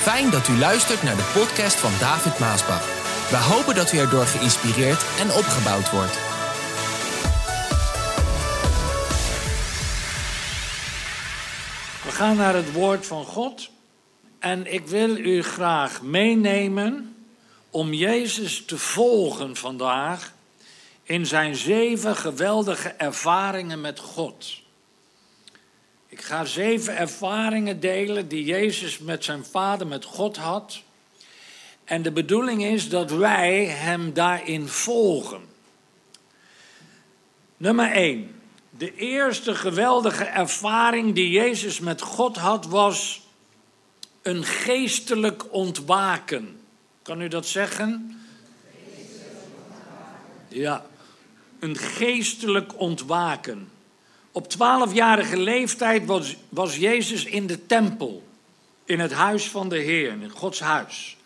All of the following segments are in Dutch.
Fijn dat u luistert naar de podcast van David Maasbach. We hopen dat u erdoor geïnspireerd en opgebouwd wordt. We gaan naar het woord van God. En ik wil u graag meenemen om Jezus te volgen vandaag in zijn zeven geweldige ervaringen met God. Ik ga zeven ervaringen delen die Jezus met zijn vader, met God had. En de bedoeling is dat wij hem daarin volgen. Nummer 1. De eerste geweldige ervaring die Jezus met God had was een geestelijk ontwaken. Kan u dat zeggen? Ja, een geestelijk ontwaken. Op twaalfjarige leeftijd was, was Jezus in de tempel, in het huis van de Heer, in Gods huis.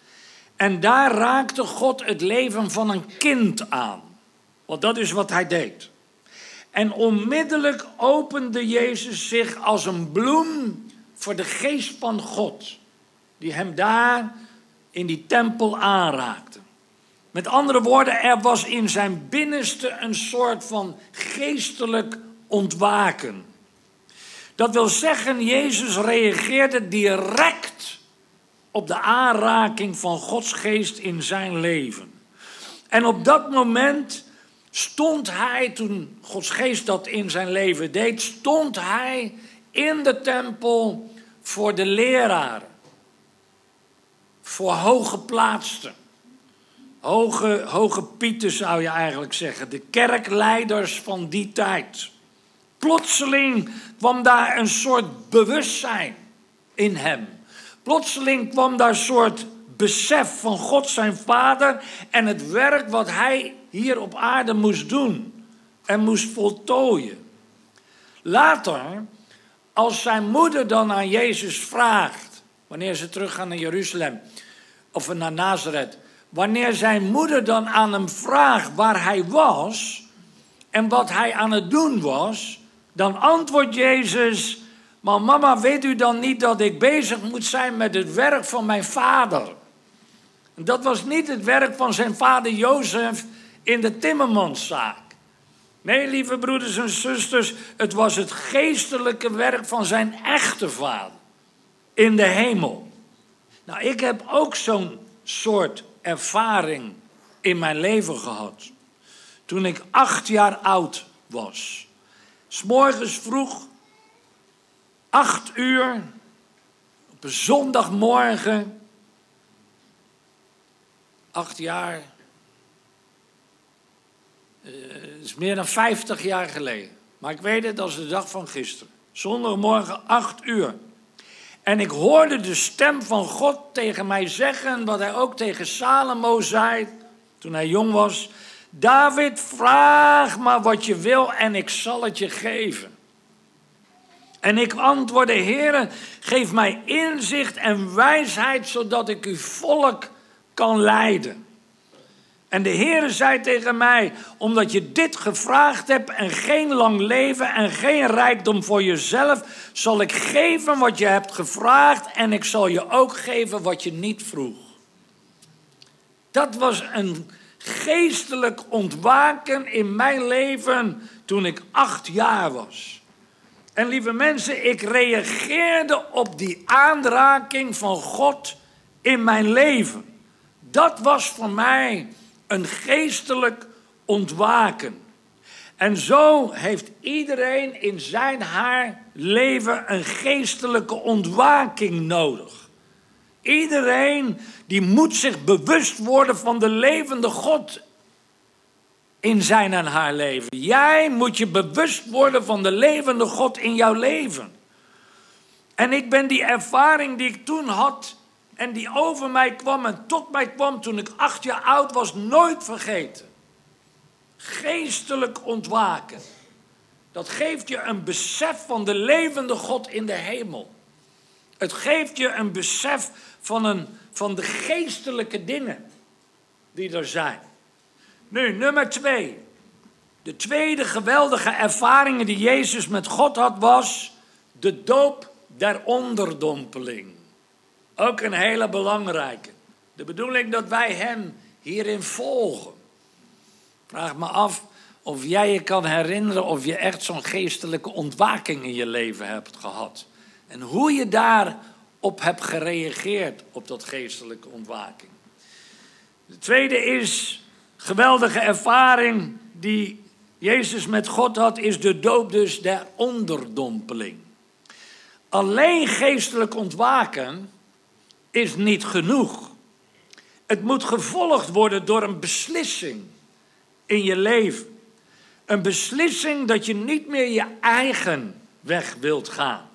En daar raakte God het leven van een kind aan. Want dat is wat hij deed. En onmiddellijk opende Jezus zich als een bloem voor de geest van God, die hem daar in die tempel aanraakte. Met andere woorden, er was in zijn binnenste een soort van geestelijk ontwaken. Dat wil zeggen, Jezus reageerde direct op de aanraking van Gods geest in zijn leven. En op dat moment stond hij, toen Gods geest dat in zijn leven deed, stond hij in de tempel voor de leraren, voor hooggeplaatsten. Hoge, hoge pieten zou je eigenlijk zeggen, de kerkleiders van die tijd. Plotseling kwam daar een soort bewustzijn in hem. Plotseling kwam daar een soort besef van God zijn vader en het werk wat hij hier op aarde moest doen en moest voltooien. Later, als zijn moeder dan aan Jezus vraagt, wanneer ze teruggaan naar Jeruzalem of naar Nazareth, wanneer zijn moeder dan aan hem vraagt waar hij was en wat hij aan het doen was, dan antwoordt Jezus, maar mama, weet u dan niet dat ik bezig moet zijn met het werk van mijn vader? Dat was niet het werk van zijn vader Jozef in de timmermanszaak. Nee, lieve broeders en zusters, het was het geestelijke werk van zijn echte vader in de hemel. Nou, ik heb ook zo'n soort ervaring in mijn leven gehad. Toen ik acht jaar oud was. S'morgens vroeg, acht uur, op een zondagmorgen, acht jaar, uh, is meer dan vijftig jaar geleden. Maar ik weet het als de dag van gisteren. Zondagmorgen, acht uur. En ik hoorde de stem van God tegen mij zeggen, wat hij ook tegen Salomo zei toen hij jong was. David, vraag maar wat je wil en ik zal het je geven. En ik antwoordde, Heere, geef mij inzicht en wijsheid, zodat ik uw volk kan leiden. En de Heere zei tegen mij, omdat je dit gevraagd hebt en geen lang leven en geen rijkdom voor jezelf, zal ik geven wat je hebt gevraagd en ik zal je ook geven wat je niet vroeg. Dat was een geestelijk ontwaken in mijn leven toen ik acht jaar was. En lieve mensen, ik reageerde op die aanraking van God in mijn leven. Dat was voor mij een geestelijk ontwaken. En zo heeft iedereen in zijn haar leven een geestelijke ontwaking nodig. Iedereen die moet zich bewust worden van de levende God in zijn en haar leven. Jij moet je bewust worden van de levende God in jouw leven. En ik ben die ervaring die ik toen had en die over mij kwam en tot mij kwam toen ik acht jaar oud was, nooit vergeten. Geestelijk ontwaken. Dat geeft je een besef van de levende God in de hemel. Het geeft je een besef van, een, van de geestelijke dingen die er zijn. Nu, nummer twee. De tweede geweldige ervaring die Jezus met God had was de doop der onderdompeling. Ook een hele belangrijke. De bedoeling dat wij Hem hierin volgen. Vraag me af of jij je kan herinneren of je echt zo'n geestelijke ontwaking in je leven hebt gehad. En hoe je daarop hebt gereageerd op dat geestelijke ontwaking. De tweede is geweldige ervaring die Jezus met God had, is de doop dus der onderdompeling. Alleen geestelijk ontwaken is niet genoeg. Het moet gevolgd worden door een beslissing in je leven. Een beslissing dat je niet meer je eigen weg wilt gaan.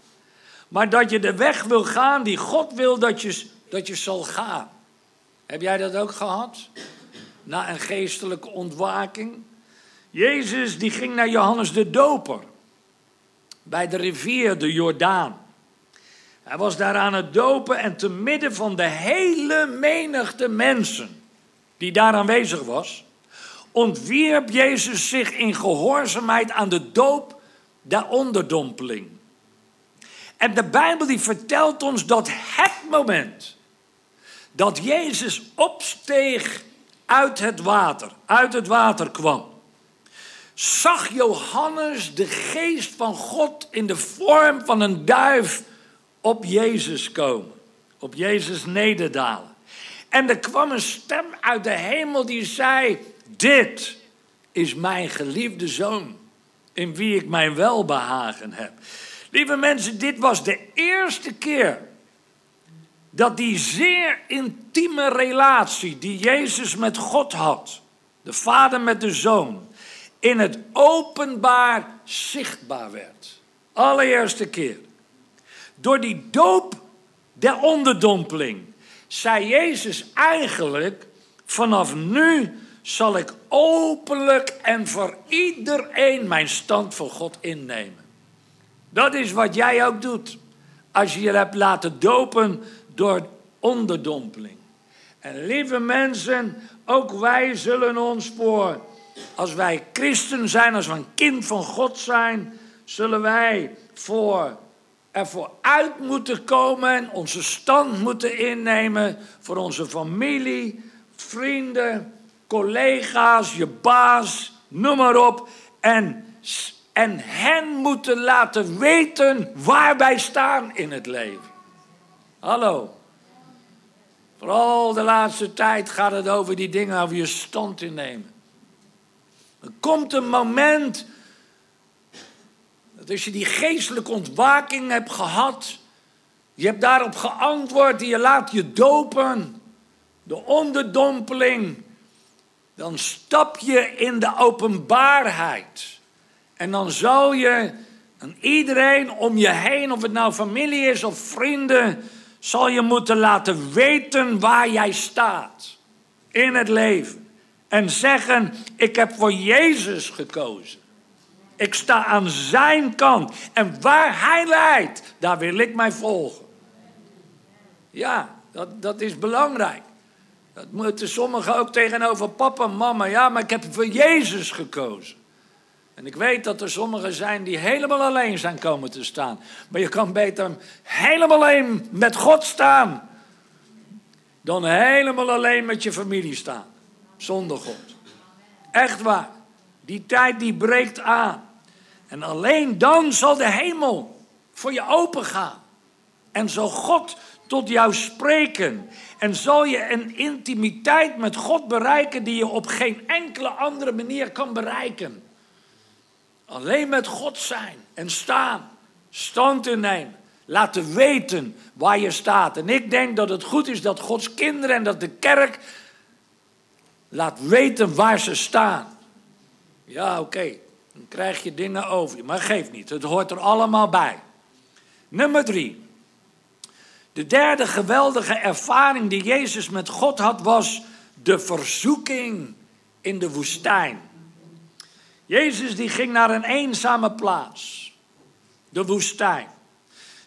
Maar dat je de weg wil gaan die God wil dat je, dat je zal gaan. Heb jij dat ook gehad? Na een geestelijke ontwaking? Jezus die ging naar Johannes de Doper. Bij de rivier de Jordaan. Hij was daar aan het dopen en te midden van de hele menigte mensen die daar aanwezig was, ontwierp Jezus zich in gehoorzaamheid aan de doop der onderdompeling. En de Bijbel die vertelt ons dat het moment dat Jezus opsteeg uit het water, uit het water kwam, zag Johannes de geest van God in de vorm van een duif op Jezus komen, op Jezus nederdalen. En er kwam een stem uit de hemel die zei: Dit is mijn geliefde zoon, in wie ik mijn welbehagen heb. Lieve mensen, dit was de eerste keer dat die zeer intieme relatie die Jezus met God had, de Vader met de Zoon, in het openbaar zichtbaar werd. Allereerste keer. Door die doop der onderdompeling zei Jezus eigenlijk: vanaf nu zal ik openlijk en voor iedereen mijn stand voor God innemen. Dat is wat jij ook doet als je je hebt laten dopen door onderdompeling. En lieve mensen, ook wij zullen ons voor, als wij christen zijn, als we een kind van God zijn, zullen wij voor ervoor uit moeten komen en onze stand moeten innemen voor onze familie, vrienden, collega's, je baas, noem maar op. En, en hen moeten laten weten waar wij staan in het leven. Hallo. Vooral de laatste tijd gaat het over die dingen, over je stand innemen. Er komt een moment dat als je die geestelijke ontwaking hebt gehad, je hebt daarop geantwoord en je laat je dopen, de onderdompeling, dan stap je in de openbaarheid. En dan zal je aan iedereen om je heen, of het nou familie is of vrienden, zal je moeten laten weten waar jij staat in het leven. En zeggen, ik heb voor Jezus gekozen. Ik sta aan zijn kant. En waar hij leidt, daar wil ik mij volgen. Ja, dat, dat is belangrijk. Dat moeten sommigen ook tegenover papa en mama. Ja, maar ik heb voor Jezus gekozen. En ik weet dat er sommigen zijn die helemaal alleen zijn komen te staan. Maar je kan beter helemaal alleen met God staan. Dan helemaal alleen met je familie staan. Zonder God. Echt waar. Die tijd die breekt aan. En alleen dan zal de hemel voor je open gaan. En zal God tot jou spreken. En zal je een intimiteit met God bereiken die je op geen enkele andere manier kan bereiken. Alleen met God zijn en staan. Stand innemen. Laten weten waar je staat. En ik denk dat het goed is dat Gods kinderen en dat de kerk laat weten waar ze staan. Ja, oké. Dan krijg je dingen over je. Maar geef niet, het hoort er allemaal bij. Nummer drie. De derde geweldige ervaring die Jezus met God had was de verzoeking in de woestijn. Jezus die ging naar een eenzame plaats. De woestijn.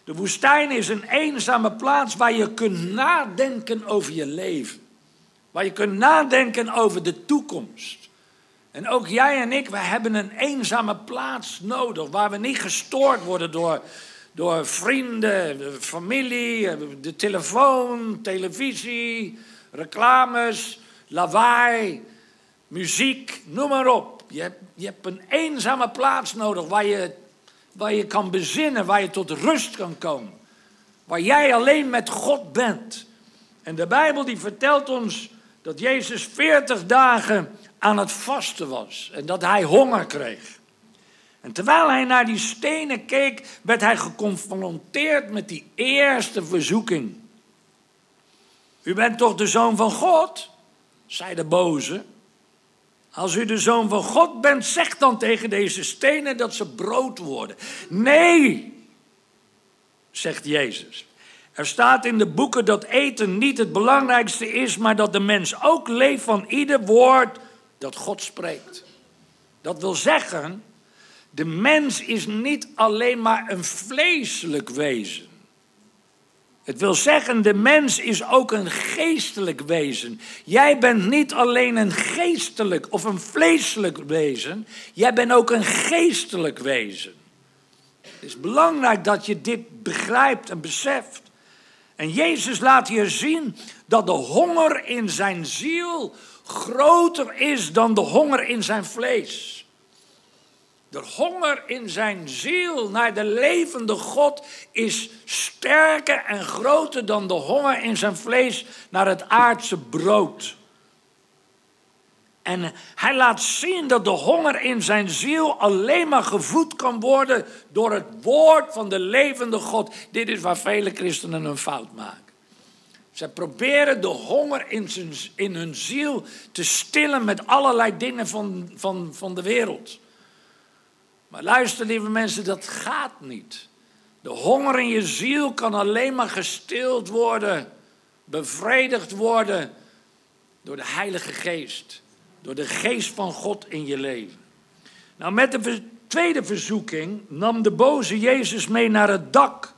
De woestijn is een eenzame plaats waar je kunt nadenken over je leven. Waar je kunt nadenken over de toekomst. En ook jij en ik, we hebben een eenzame plaats nodig waar we niet gestoord worden door, door vrienden, de familie, de telefoon, televisie, reclames, lawaai, muziek, noem maar op. Je hebt, je hebt een eenzame plaats nodig waar je, waar je kan bezinnen, waar je tot rust kan komen. Waar jij alleen met God bent. En de Bijbel die vertelt ons dat Jezus 40 dagen aan het vasten was en dat hij honger kreeg. En terwijl hij naar die stenen keek, werd hij geconfronteerd met die eerste verzoeking. U bent toch de zoon van God? zei de boze. Als u de zoon van God bent, zeg dan tegen deze stenen dat ze brood worden. Nee, zegt Jezus. Er staat in de boeken dat eten niet het belangrijkste is, maar dat de mens ook leeft van ieder woord dat God spreekt. Dat wil zeggen, de mens is niet alleen maar een vleeselijk wezen. Het wil zeggen, de mens is ook een geestelijk wezen. Jij bent niet alleen een geestelijk of een vleeselijk wezen, jij bent ook een geestelijk wezen. Het is belangrijk dat je dit begrijpt en beseft. En Jezus laat hier zien dat de honger in zijn ziel groter is dan de honger in zijn vlees. De honger in zijn ziel naar de levende God is sterker en groter dan de honger in zijn vlees naar het aardse brood. En hij laat zien dat de honger in zijn ziel alleen maar gevoed kan worden door het woord van de levende God. Dit is waar vele christenen een fout maken. Ze proberen de honger in, in hun ziel te stillen met allerlei dingen van, van, van de wereld. Maar luister, lieve mensen, dat gaat niet. De honger in je ziel kan alleen maar gestild worden, bevredigd worden door de Heilige Geest. Door de Geest van God in je leven. Nou, met de tweede verzoeking nam de boze Jezus mee naar het dak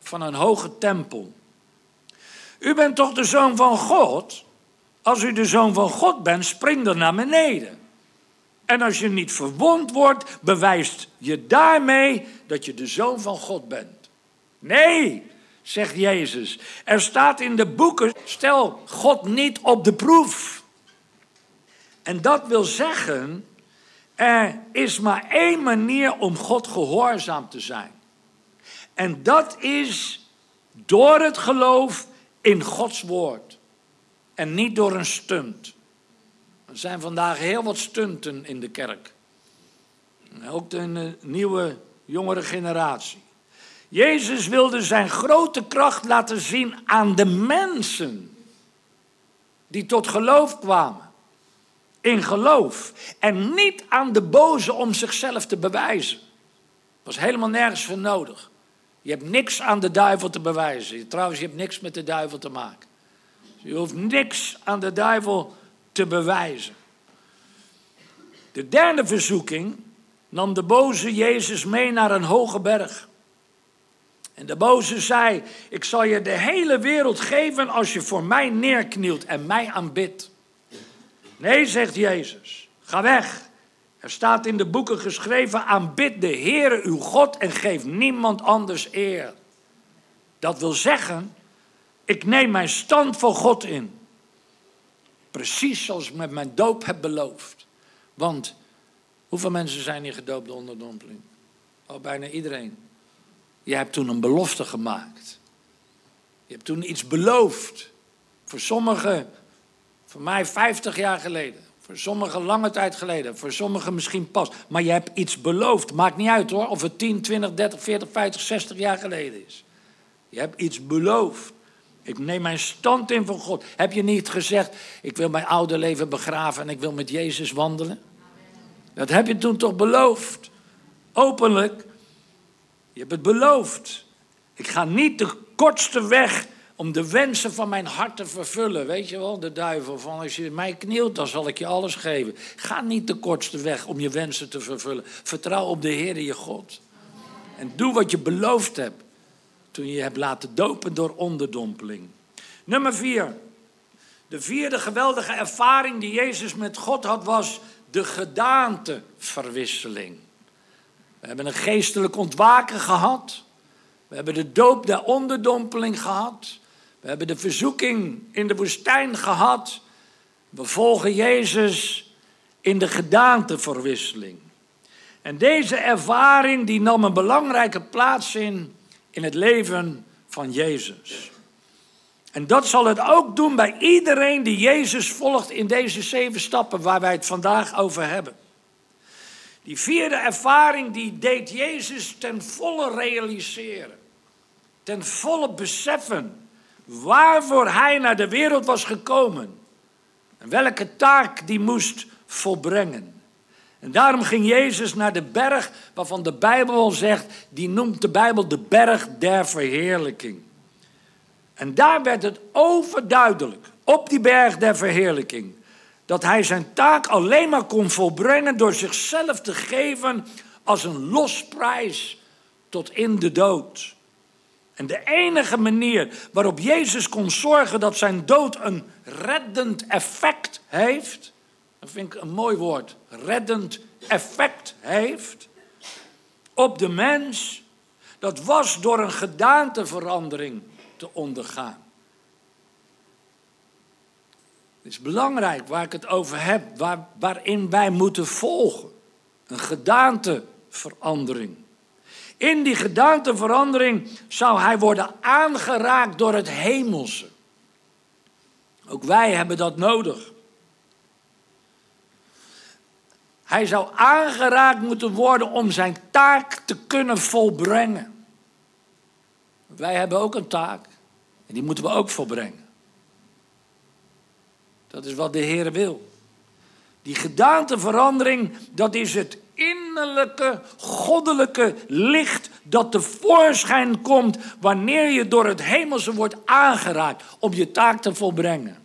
van een hoge tempel. U bent toch de zoon van God? Als u de zoon van God bent, spring dan naar beneden. En als je niet verwond wordt, bewijst je daarmee dat je de zoon van God bent. Nee, zegt Jezus. Er staat in de boeken, stel God niet op de proef. En dat wil zeggen, er is maar één manier om God gehoorzaam te zijn. En dat is door het geloof in Gods woord. En niet door een stunt. Er zijn vandaag heel wat stunten in de kerk. Ook de nieuwe, jongere generatie. Jezus wilde zijn grote kracht laten zien aan de mensen die tot geloof kwamen. In geloof. En niet aan de boze om zichzelf te bewijzen. was helemaal nergens voor nodig. Je hebt niks aan de duivel te bewijzen. Trouwens, je hebt niks met de duivel te maken. Je hoeft niks aan de duivel te bewijzen. De derde verzoeking nam de boze Jezus mee naar een hoge berg. En de boze zei: Ik zal je de hele wereld geven als je voor mij neerknielt en mij aanbidt. Nee, zegt Jezus, ga weg. Er staat in de boeken geschreven: aanbid de Heere uw God en geef niemand anders eer. Dat wil zeggen, ik neem mijn stand voor God in. Precies zoals ik met mijn doop heb beloofd. Want hoeveel mensen zijn hier gedoopt onder dompeling? Oh, bijna iedereen. Je hebt toen een belofte gemaakt. Je hebt toen iets beloofd. Voor sommigen, voor mij 50 jaar geleden. Voor sommigen lange tijd geleden. Voor sommigen misschien pas. Maar je hebt iets beloofd. Maakt niet uit hoor. Of het 10, 20, 30, 40, 50, 60 jaar geleden is. Je hebt iets beloofd. Ik neem mijn stand in voor God. Heb je niet gezegd, ik wil mijn oude leven begraven en ik wil met Jezus wandelen? Dat heb je toen toch beloofd? Openlijk. Je hebt het beloofd. Ik ga niet de kortste weg om de wensen van mijn hart te vervullen. Weet je wel, de duivel van als je mij knielt, dan zal ik je alles geven. Ga niet de kortste weg om je wensen te vervullen. Vertrouw op de Heer je God. En doe wat je beloofd hebt toen je hebt laten dopen door onderdompeling. Nummer vier. De vierde geweldige ervaring die Jezus met God had was de gedaanteverwisseling. We hebben een geestelijk ontwaken gehad. We hebben de doop der onderdompeling gehad. We hebben de verzoeking in de woestijn gehad. We volgen Jezus in de gedaanteverwisseling. En deze ervaring die nam een belangrijke plaats in in het leven van Jezus. En dat zal het ook doen bij iedereen die Jezus volgt in deze zeven stappen waar wij het vandaag over hebben. Die vierde ervaring die deed Jezus ten volle realiseren. Ten volle beseffen waarvoor hij naar de wereld was gekomen. En welke taak die moest volbrengen. En daarom ging Jezus naar de berg waarvan de Bijbel zegt, die noemt de Bijbel de berg der verheerlijking. En daar werd het overduidelijk, op die berg der verheerlijking, dat hij zijn taak alleen maar kon volbrengen door zichzelf te geven als een losprijs tot in de dood. En de enige manier waarop Jezus kon zorgen dat zijn dood een reddend effect heeft, dat vind ik een mooi woord, reddend effect heeft op de mens, dat was door een gedaanteverandering te ondergaan. Het is belangrijk waar ik het over heb, waar, waarin wij moeten volgen. Een gedaanteverandering. In die gedaanteverandering zou hij worden aangeraakt door het hemelse. Ook wij hebben dat nodig. Hij zou aangeraakt moeten worden om zijn taak te kunnen volbrengen. Wij hebben ook een taak en die moeten we ook volbrengen. Dat is wat de Heer wil. Die gedaanteverandering, dat is het innerlijke, goddelijke licht dat tevoorschijn komt wanneer je door het hemelse wordt aangeraakt om je taak te volbrengen.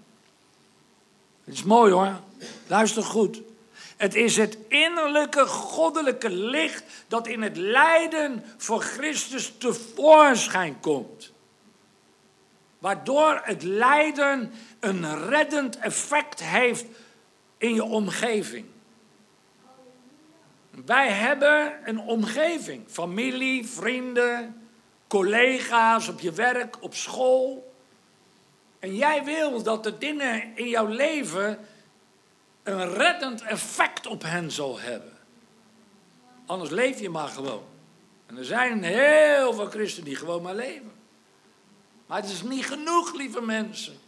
Het is mooi hoor, luister goed. Het is het innerlijke goddelijke licht dat in het lijden voor Christus tevoorschijn komt. Waardoor het lijden een reddend effect heeft in je omgeving. Wij hebben een omgeving, familie, vrienden, collega's op je werk, op school. En jij wil dat de dingen in jouw leven een reddend effect op hen zal hebben. Anders leef je maar gewoon. En er zijn heel veel christenen die gewoon maar leven. Maar het is niet genoeg, lieve mensen.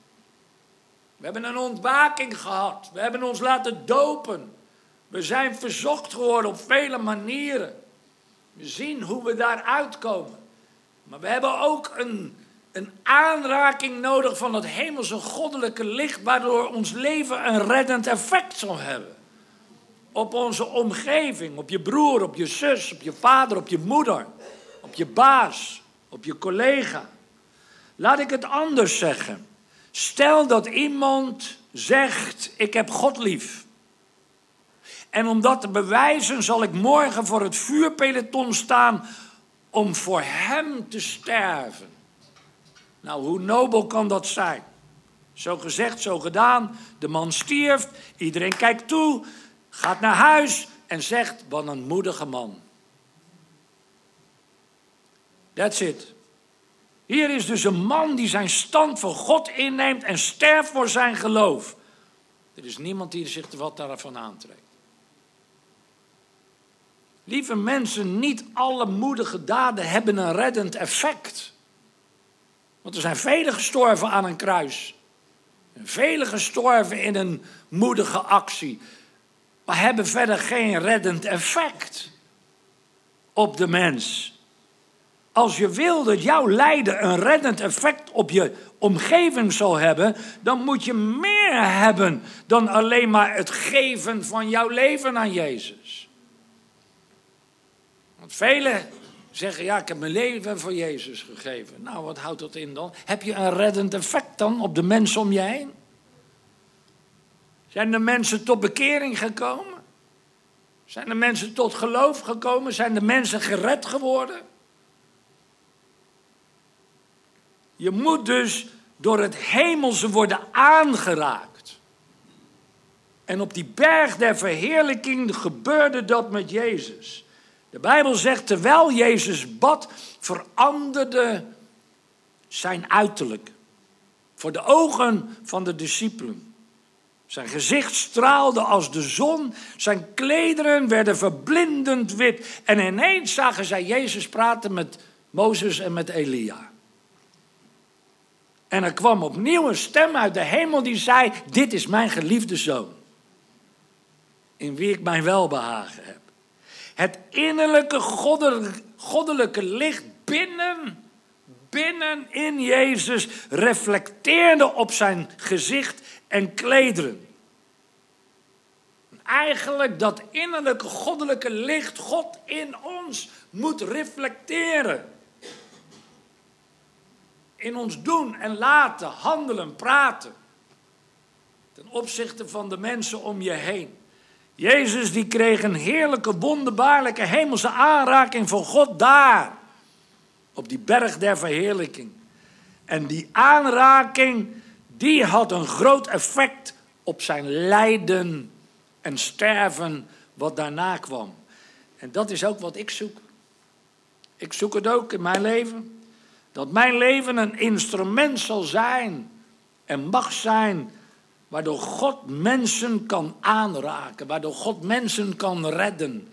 We hebben een ontwaking gehad. We hebben ons laten dopen. We zijn verzocht geworden op vele manieren. We zien hoe we daar uitkomen. Maar we hebben ook een een aanraking nodig van het hemelse goddelijke licht, waardoor ons leven een reddend effect zal hebben. Op onze omgeving, op je broer, op je zus, op je vader, op je moeder, op je baas, op je collega. Laat ik het anders zeggen. Stel dat iemand zegt: Ik heb God lief. En om dat te bewijzen zal ik morgen voor het vuurpeloton staan om voor hem te sterven. Nou, hoe nobel kan dat zijn? Zo gezegd, zo gedaan. De man stierf, iedereen kijkt toe, gaat naar huis en zegt: Wat een moedige man. That's it. Hier is dus een man die zijn stand voor God inneemt en sterft voor zijn geloof. Er is niemand die zich wat daarvan aantrekt. Lieve mensen, niet alle moedige daden hebben een reddend effect. Want er zijn velen gestorven aan een kruis. Velen gestorven in een moedige actie. Maar hebben verder geen reddend effect op de mens. Als je wil dat jouw lijden een reddend effect op je omgeving zal hebben, dan moet je meer hebben dan alleen maar het geven van jouw leven aan Jezus. Want velen zeggen, ja, ik heb mijn leven voor Jezus gegeven. Nou, wat houdt dat in dan? Heb je een reddend effect dan op de mensen om je heen? Zijn de mensen tot bekering gekomen? Zijn de mensen tot geloof gekomen? Zijn de mensen gered geworden? Je moet dus door het hemelse worden aangeraakt. En op die berg der verheerlijking gebeurde dat met Jezus. De Bijbel zegt, terwijl Jezus bad, veranderde zijn uiterlijk. Voor de ogen van de discipelen. Zijn gezicht straalde als de zon, zijn klederen werden verblindend wit. En ineens zagen zij Jezus praten met Mozes en met Elia. En er kwam opnieuw een stem uit de hemel die zei: Dit is mijn geliefde zoon, in wie ik mijn welbehagen heb. Het innerlijke goddelijke licht binnen, binnen in Jezus reflecteerde op zijn gezicht en klederen. Eigenlijk dat innerlijke goddelijke licht God in ons moet reflecteren. In ons doen en laten, handelen, praten. Ten opzichte van de mensen om je heen. Jezus die kreeg een heerlijke, wonderbaarlijke hemelse aanraking van God daar. Op die berg der verheerlijking. En die aanraking, die had een groot effect op zijn lijden en sterven wat daarna kwam. En dat is ook wat ik zoek. Ik zoek het ook in mijn leven. Dat mijn leven een instrument zal zijn en mag zijn waardoor God mensen kan aanraken, waardoor God mensen kan redden,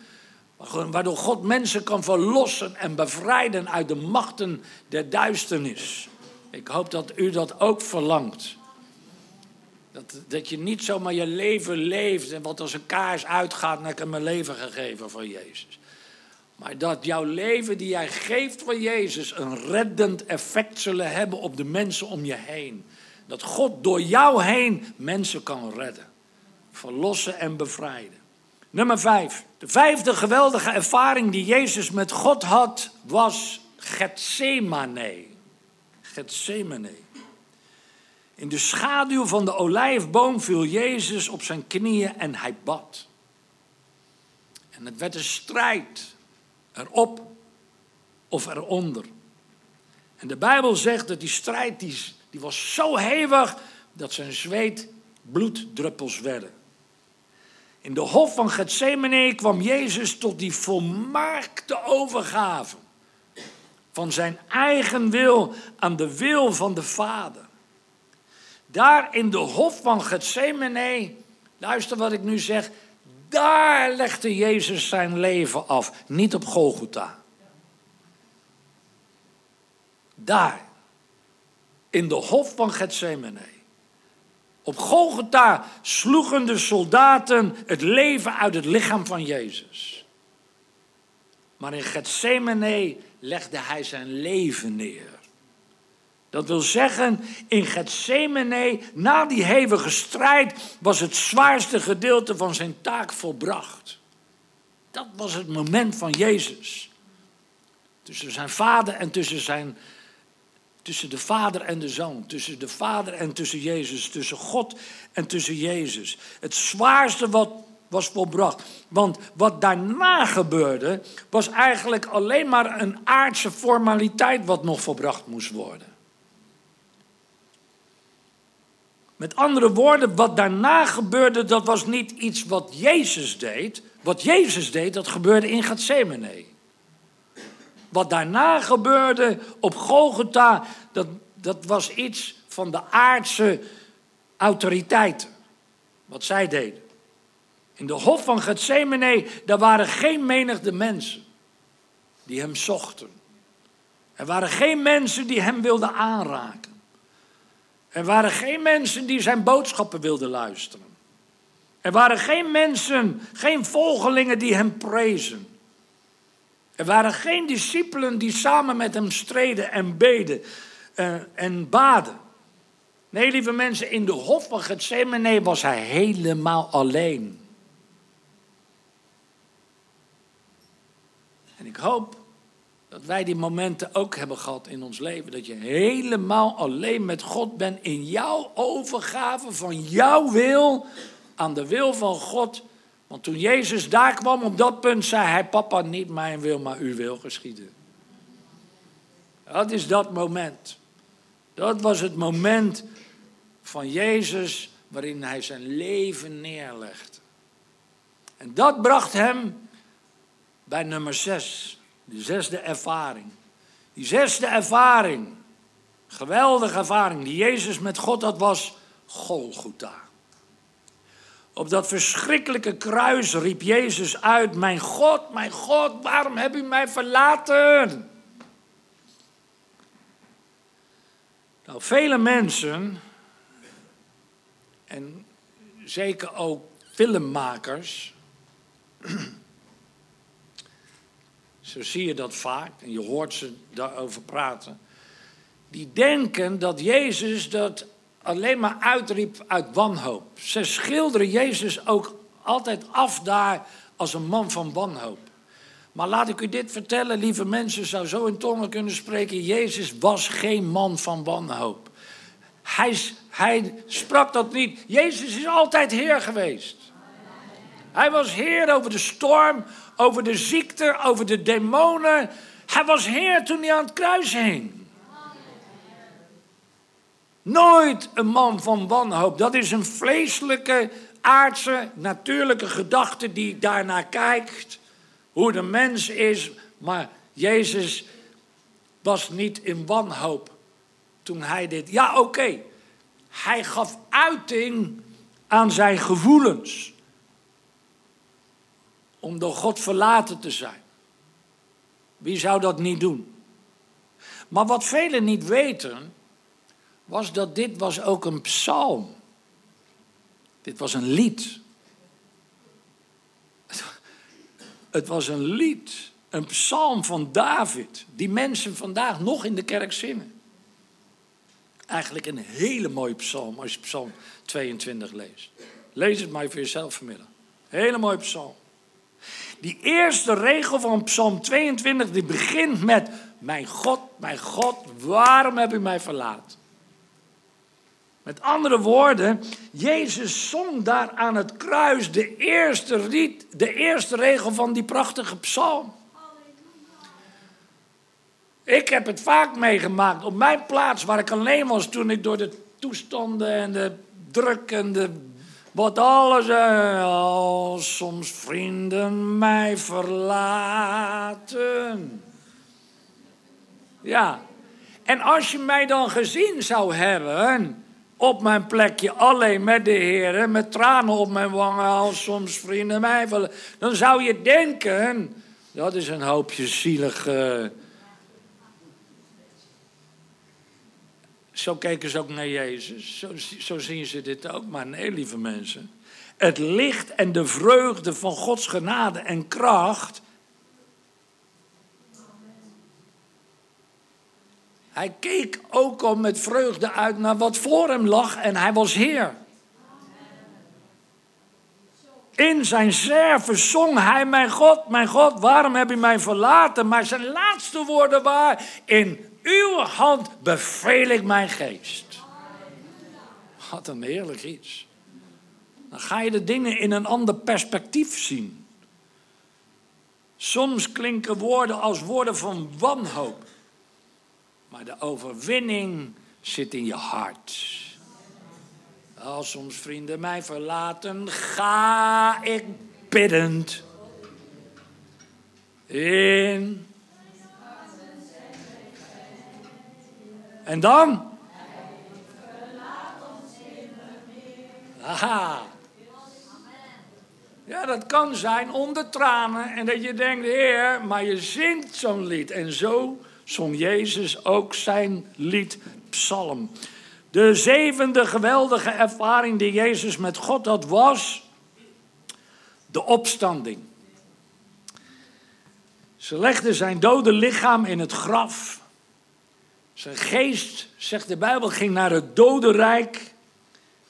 waardoor God mensen kan verlossen en bevrijden uit de machten der duisternis. Ik hoop dat u dat ook verlangt. Dat, dat je niet zomaar je leven leeft en wat als een kaars uitgaat ik heb mijn leven gegeven voor Jezus. Maar dat jouw leven die jij geeft voor Jezus een reddend effect zullen hebben op de mensen om je heen. Dat God door jou heen mensen kan redden, verlossen en bevrijden. Nummer vijf. De vijfde geweldige ervaring die Jezus met God had was Gethsemane. Gethsemane. In de schaduw van de olijfboom viel Jezus op zijn knieën en hij bad. En het werd een strijd, erop of eronder. En de Bijbel zegt dat die strijd die, die was zo hevig dat zijn zweet bloeddruppels werden. In de hof van Gethsemane kwam Jezus tot die volmaakte overgave van zijn eigen wil aan de wil van de Vader. Daar in de hof van Gethsemane, luister wat ik nu zeg, daar legde Jezus zijn leven af, niet op Golgotha. Daar, in de hof van Gethsemane. Op Golgotha sloegen de soldaten het leven uit het lichaam van Jezus. Maar in Gethsemane legde hij zijn leven neer. Dat wil zeggen, in Gethsemane, na die hevige strijd, was het zwaarste gedeelte van zijn taak volbracht. Dat was het moment van Jezus. Tussen zijn vader en tussen zijn. Tussen de vader en de zoon. Tussen de vader en tussen Jezus. Tussen God en tussen Jezus. Het zwaarste wat was volbracht. Want wat daarna gebeurde, was eigenlijk alleen maar een aardse formaliteit wat nog volbracht moest worden. Met andere woorden, wat daarna gebeurde, dat was niet iets wat Jezus deed. Wat Jezus deed, dat gebeurde in Gethsemane. Wat daarna gebeurde op Golgotha, dat, dat was iets van de aardse autoriteiten. Wat zij deden. In de hof van Gethsemane, daar waren geen menigte mensen die hem zochten. Er waren geen mensen die hem wilden aanraken. Er waren geen mensen die zijn boodschappen wilden luisteren. Er waren geen mensen, geen volgelingen die hem prezen. Er waren geen discipelen die samen met hem streden en beden uh, en baden. Nee, lieve mensen, in de hof van Gethsemane was hij helemaal alleen. En ik hoop dat wij die momenten ook hebben gehad in ons leven. Dat je helemaal alleen met God bent in jouw overgave van jouw wil aan de wil van God. Want toen Jezus daar kwam op dat punt, zei hij: Papa, niet mijn wil, maar uw wil geschieden. Dat is dat moment. Dat was het moment van Jezus waarin hij zijn leven neerlegde. En dat bracht hem bij nummer zes. De zesde ervaring. Die zesde ervaring, geweldige ervaring die Jezus met God had, was Golgotha. Op dat verschrikkelijke kruis riep Jezus uit: Mijn God, mijn God, waarom heb u mij verlaten? Nou, vele mensen, en zeker ook filmmakers, zo zie je dat vaak, en je hoort ze daarover praten, die denken dat Jezus dat alleen maar uitriep uit wanhoop. Ze schilderen Jezus ook altijd af daar als een man van wanhoop. Maar laat ik u dit vertellen, lieve mensen, zou zo in tongen kunnen spreken. Jezus was geen man van wanhoop. Hij, hij sprak dat niet. Jezus is altijd Heer geweest. Hij was Heer over de storm, over de ziekte, over de demonen. Hij was Heer toen hij aan het kruis hing. Nooit een man van wanhoop. Dat is een vleeselijke, aardse, natuurlijke gedachte die daarnaar kijkt. Hoe de mens is. Maar Jezus was niet in wanhoop toen hij dit. Ja, oké. Hij gaf uiting aan zijn gevoelens. Om door God verlaten te zijn. Wie zou dat niet doen? Maar wat velen niet weten was dat dit was ook een psalm. Dit was een lied. Het was een lied, een psalm van David, die mensen vandaag nog in de kerk zingen. Eigenlijk een hele mooie psalm als je psalm 22 leest. Lees het maar voor jezelf vanmiddag. Hele mooie psalm. Die eerste regel van psalm 22 die begint met... Mijn God, mijn God, waarom heb u mij verlaten? Met andere woorden, Jezus zong daar aan het kruis de eerste, riet, de eerste regel van die prachtige psalm. Ik heb het vaak meegemaakt op mijn plaats waar ik alleen was toen ik door de toestanden en de druk en de wat alles als soms vrienden mij verlaten. Ja, en als je mij dan gezien zou hebben, op mijn plekje alleen met de Heer, met tranen op mijn wangen, als soms vrienden mij vallen. Dan zou je denken, dat is een hoopje zielig. Zo keken ze ook naar Jezus, zo, zo zien ze dit ook. Maar nee, lieve mensen, het licht en de vreugde van Gods genade en kracht Hij keek ook al met vreugde uit naar wat voor hem lag en hij was Heer. In zijn zerven zong hij, mijn God, mijn God, waarom heb je mij verlaten? Maar zijn laatste woorden waren, in uw hand beveel ik mijn geest. Wat een heerlijk iets. Dan ga je de dingen in een ander perspectief zien. Soms klinken woorden als woorden van wanhoop. Maar de overwinning zit in je hart. Als soms vrienden mij verlaten, ga ik biddend in. En dan? Aha. Ja, dat kan zijn onder tranen en dat je denkt, Heer, maar je zingt zo'n lied. En zo zong Jezus ook zijn lied Psalm. De zevende geweldige ervaring die Jezus met God had was de opstanding. Ze legden zijn dode lichaam in het graf. Zijn geest, zegt de Bijbel, ging naar het dodenrijk.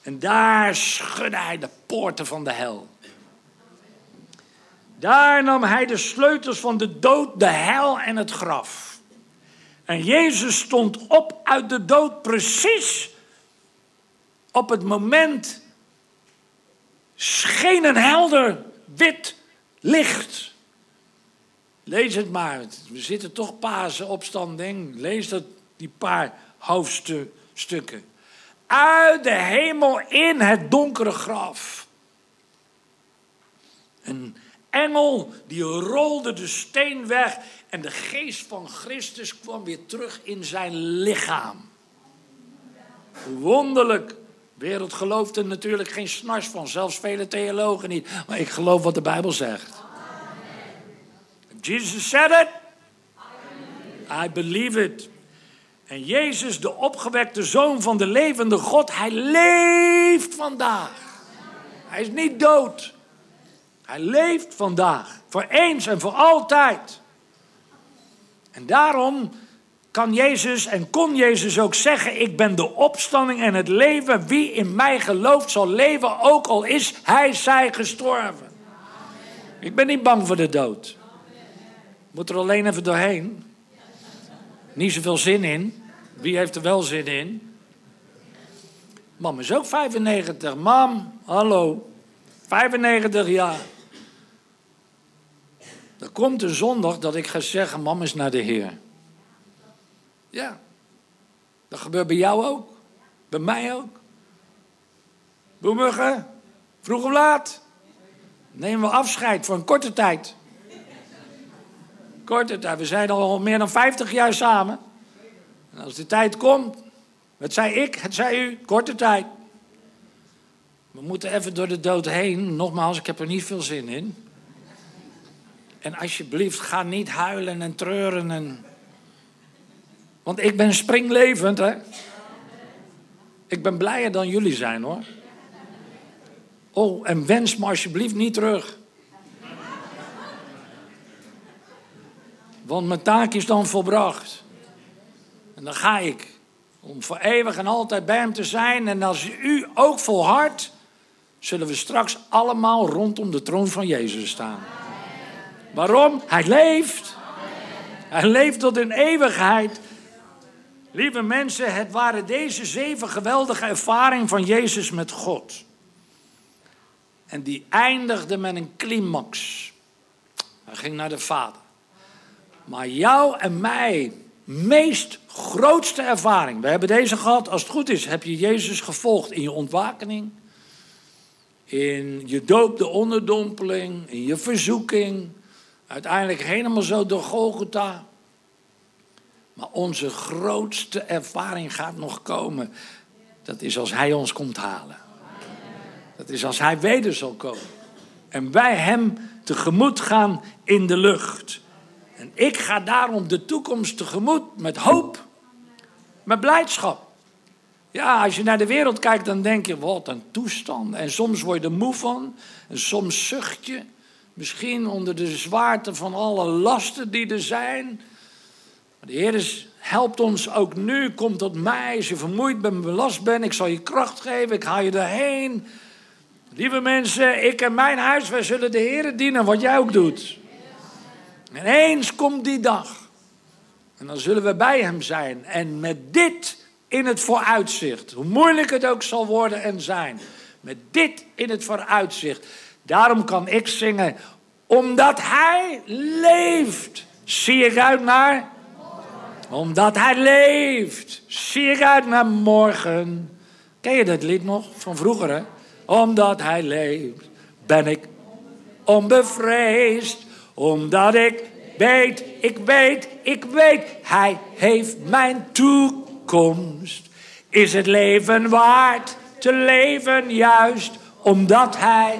En daar schudde hij de poorten van de hel. Daar nam hij de sleutels van de dood, de hel en het graf. En Jezus stond op uit de dood precies op het moment scheen een helder wit licht. Lees het maar. We zitten toch Pasen opstanding. Lees dat, die paar hoofdstukken. Uit de hemel in het donkere graf. Een engel die rolde de steen weg en de geest van Christus kwam weer terug in zijn lichaam. Wonderlijk. De wereld gelooft er natuurlijk geen snars van, zelfs vele theologen niet. Maar ik geloof wat de Bijbel zegt. Jesus said it. I believe it. En Jezus, de opgewekte zoon van de levende God, hij leeft vandaag. Hij is niet dood. Hij leeft vandaag. Voor eens en voor altijd. En daarom kan Jezus en kon Jezus ook zeggen: Ik ben de opstanding en het leven. Wie in mij gelooft zal leven, ook al is hij zij gestorven. Ik ben niet bang voor de dood. Moet er alleen even doorheen. Niet zoveel zin in. Wie heeft er wel zin in? Mam is ook 95. Mam, hallo. 95 jaar. Er komt een zondag dat ik ga zeggen: Mam is naar de Heer. Ja. Dat gebeurt bij jou ook. Bij mij ook. Boemuggen, vroeg of laat. Nemen we afscheid voor een korte tijd. Korte tijd. We zijn al meer dan 50 jaar samen. En als de tijd komt, het zei ik, het zei u, korte tijd. We moeten even door de dood heen. Nogmaals, ik heb er niet veel zin in. En alsjeblieft, ga niet huilen en treuren. En... Want ik ben springlevend, hè. Ik ben blijer dan jullie zijn, hoor. Oh, en wens me alsjeblieft niet terug. Want mijn taak is dan volbracht. En dan ga ik. Om voor eeuwig en altijd bij hem te zijn. En als u ook volhardt, zullen we straks allemaal rondom de troon van Jezus staan. Waarom? Hij leeft. Hij leeft tot in eeuwigheid. Lieve mensen, het waren deze zeven geweldige ervaringen van Jezus met God. En die eindigde met een climax. Hij ging naar de Vader. Maar jou en mij, meest grootste ervaring. We hebben deze gehad, als het goed is, heb je Jezus gevolgd in je ontwakening. In je doop, de onderdompeling, in je verzoeking. Uiteindelijk helemaal zo door Golgotha. Maar onze grootste ervaring gaat nog komen. Dat is als Hij ons komt halen. Dat is als Hij weder zal komen. En wij Hem tegemoet gaan in de lucht. En ik ga daarom de toekomst tegemoet met hoop, met blijdschap. Ja, als je naar de wereld kijkt, dan denk je, wat een toestand. En soms word je er moe van, en soms zucht je. Misschien onder de zwaarte van alle lasten die er zijn. Maar de Heer helpt ons ook nu. Kom tot mij als je vermoeid bent, belast bent. Ik zal je kracht geven, ik haal je erheen. Lieve mensen, ik en mijn huis, wij zullen de Heer dienen, wat jij ook doet. En eens komt die dag. En dan zullen we bij hem zijn. En met dit in het vooruitzicht. Hoe moeilijk het ook zal worden en zijn. Met dit in het vooruitzicht. Daarom kan ik zingen. Omdat hij leeft. Zie ik uit naar. Omdat hij leeft. Zie ik uit naar morgen. Ken je dat lied nog van vroeger hè? Omdat hij leeft. Ben ik onbevreesd omdat ik weet, ik weet, ik weet, Hij heeft mijn toekomst. Is het leven waard te leven juist omdat Hij.